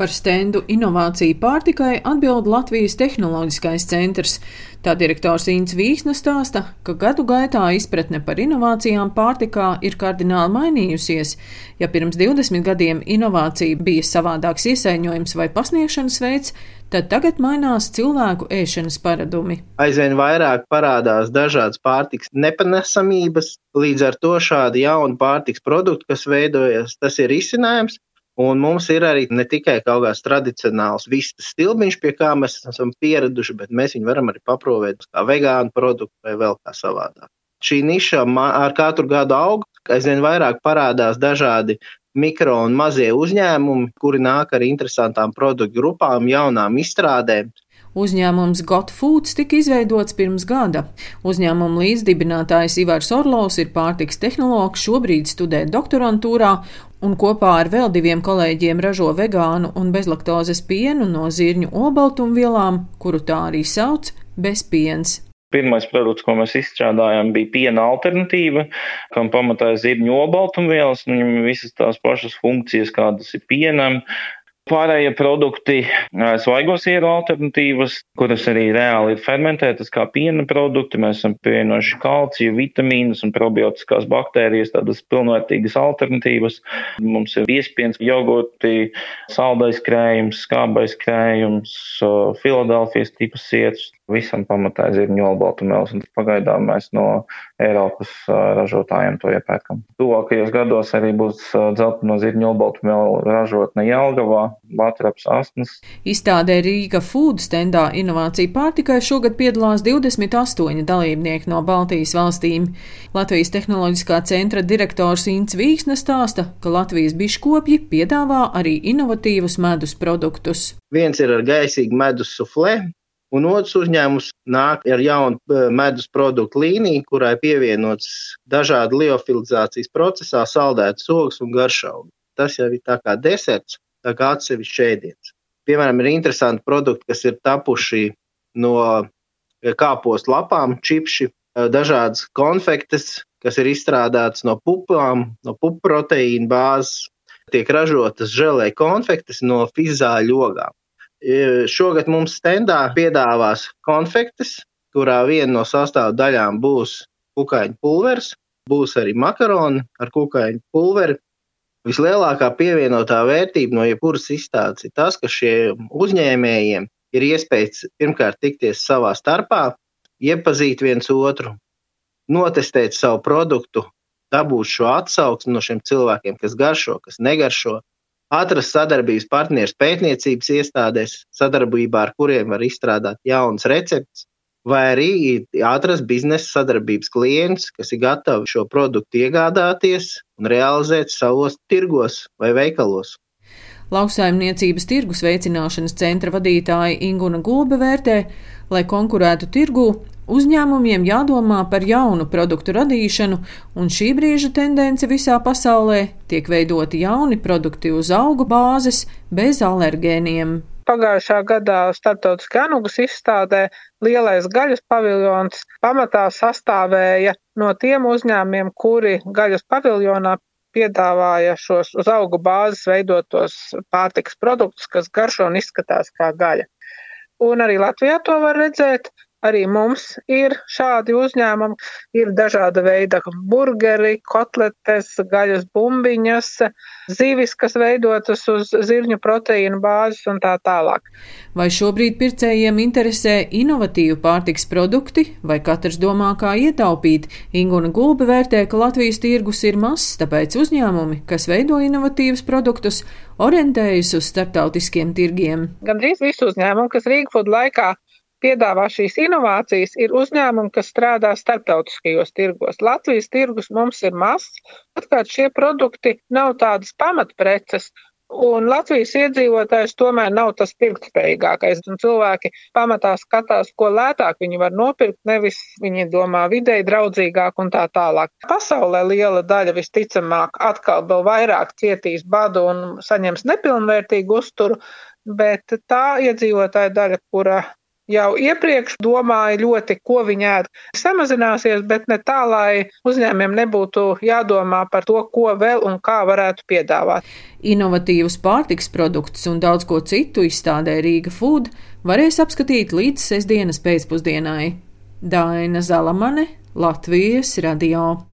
Par stendu inovāciju pārtikai atbild Latvijas Tehnoloģiskais centrs. Tā direktors Inns Vīsna stāsta, ka gadu gaitā izpratne par inovācijām pārtikā ir kardināli mainījusies. Ja pirms 20 gadiem inovācija bija savādāks iesaiņojums vai pasniegšanas veids, tad tagad mainās cilvēku ēšanas paradumi. Aizvien vairāk parādās dažādas pārtiks nepanesamības, līdz ar to šādi jauni pārtiks produkti, kas veidojas, tas ir izcinājums. Un mums ir arī ne tikai kaut kāds tradicionāls vistas stilbiņš, pie kā mēs esam pieraduši, bet mēs viņu varam arī paprovēt kā vegānu produktu vai vēl kā savādāk. Šī niša ar katru gadu aug, aizvien vairāk parādās dažādi mikro un mazie uzņēmumi, kuri nāk ar interesantām produktu grupām, jaunām izstrādēm. Uzņēmums Got Foods tika izveidots pirms gada. Uzņēmuma līdzdibinātājs Ivars Orlovs ir pārtiks tehnologs, šobrīd studē doktorantūrā un kopā ar vēl diviem kolēģiem ražo vegānu un bezlaktozes pienu no zirņu olbaltumvielām, kuru tā arī sauc - bezpiens. Pirmais produkts, ko mēs izstrādājām, bija piena alternatīva, kam pamatā ir zirņu olbaltumvielas. Viņam visas tās pašas funkcijas, kādas ir pienam, Pārējie produkti, svaigos ieru alternatīvas, kuras arī reāli ir fermentētas kā piena produkti. Mēs esam pievienojuši kalciju, vitamīnus un probiotiskās baktērijas, tādas pilnvērtīgas alternatīvas. Mums ir iespiens, jogurti, saldais krējums, skābais krējums, Filadelfijas tipas sietas. Visam pamatā ir zirņu olbaltumēls, un pagaidām mēs no Eiropas ražotājiem to iepērkam. Tuvākajos gados arī būs dzelteno zirņu olbaltumēlu ražotne Jelgavā, Latvijas astmas. Izstādē Rīga Food standā inovācija pārtikai šogad piedalās 28 dalībnieki no Baltijas valstīm. Latvijas Tehnoloģiskā centra direktors Ints Vīksne stāsta, ka Latvijas biškopji piedāvā arī inovatīvus medus produktus. Viens ir ar gaisīgu medus suflē, un otrs uzņēmums nāk ar jaunu e, medus produktu līniju, kurai pievienots dažādu liofilizācijas procesā saldētas ogas un garšaugi. Tas jau ir tā kā deserts, tā kā atsevišķs ēdiens. Piemēram, ir interesanti produkti, kas ir tapuši no eh, kāpostu lapām, čipši, eh, dažādas konfektes, kas ir izstrādātas no pupām, no pupu proteīna bāzes, tiek ražotas žēlē konfektes no fizāļu ogām. Eh, šogad mums stendā piedāvās konfektes, kurā viena no sastāvdaļām būs kukaiņu pulveris, būs arī makaroni ar kukaiņu pulveri, Vislielākā pievienotā vērtība no jebkuras izstādes ir tas, ka šiem uzņēmējiem ir iespējas pirmkārt tikties savā starpā, iepazīt viens otru, notestēt savu produktu, dabūt šo atsauksmi no šiem cilvēkiem, kas garšo, kas negaršo, atrast sadarbības partnerus pētniecības iestādēs, sadarbībā ar kuriem var izstrādāt jaunas receptes, vai arī atrast biznesa sadarbības klients, kas ir gatavi šo produktu iegādāties un realizēt savos tirgos vai veikalos. Lauksaimniecības tirgus veicināšanas centra vadītāja Inguna Gulbe vērtē, lai konkurētu tirgū, uzņēmumiem jādomā par jaunu produktu radīšanu, un šī brīža tendence visā pasaulē tiek veidoti jauni produkti uz augu bāzes bez alergēniem. Pagājušā gadā starptautiskā anugas izstādē lielais gaļas paviljons pamatā sastāvēja no tiem uzņēmumiem, kuri gaļas paviljonā piedāvāja šos uz augu bāzes veidotos pārtiks produktus, kas garšo un izskatās kā gaļa. Un arī Latvijā to var redzēt. Arī mums ir šādi uzņēmumi, ir dažāda veida burgeri, kotletes, gaļas bumbiņas, zivis, kas veidotas uz zirņu proteīnu bāzes un tā tālāk. Vai šobrīd pircējiem interesē inovatīvi pārtiks produkti, vai katrs domā, kā ietaupīt? Inguna Gulbe vērtē, ka Latvijas tirgus ir mazs, tāpēc uzņēmumi, kas veido inovatīvus produktus, orientējas uz starptautiskiem tirgiem. Gandrīz visu uzņēmumu, kas Rīgfood laikā piedāvā šīs inovācijas, ir uzņēmumi, kas strādā starptautiskajos tirgos. Latvijas tirgus mums ir mazs, atkārt šie produkti nav tādas pamatpreces. Un Latvijas iedzīvotājs tomēr nav tas pirktspējīgākais. Un cilvēki pamatā skatās, ko lētāk viņi var nopirkt, nevis viņi domā videi draudzīgāk un tā tālāk. Pasaulē liela daļa visticamāk atkal vēl vairāk cietīs badu un saņems nepilnvērtīgu uzturu, bet tā iedzīvotāja daļa, kura jau iepriekš domāja ļoti, ko viņi ēd. Samazināsies, bet ne tā, lai uzņēmiem nebūtu jādomā par to, ko vēl un kā varētu piedāvāt. Inovatīvus pārtiks produktus un daudz ko citu izstādē Rīga Food varēs apskatīt līdz sestdienas pēcpusdienai. Daina Zalamane, Latvijas radio.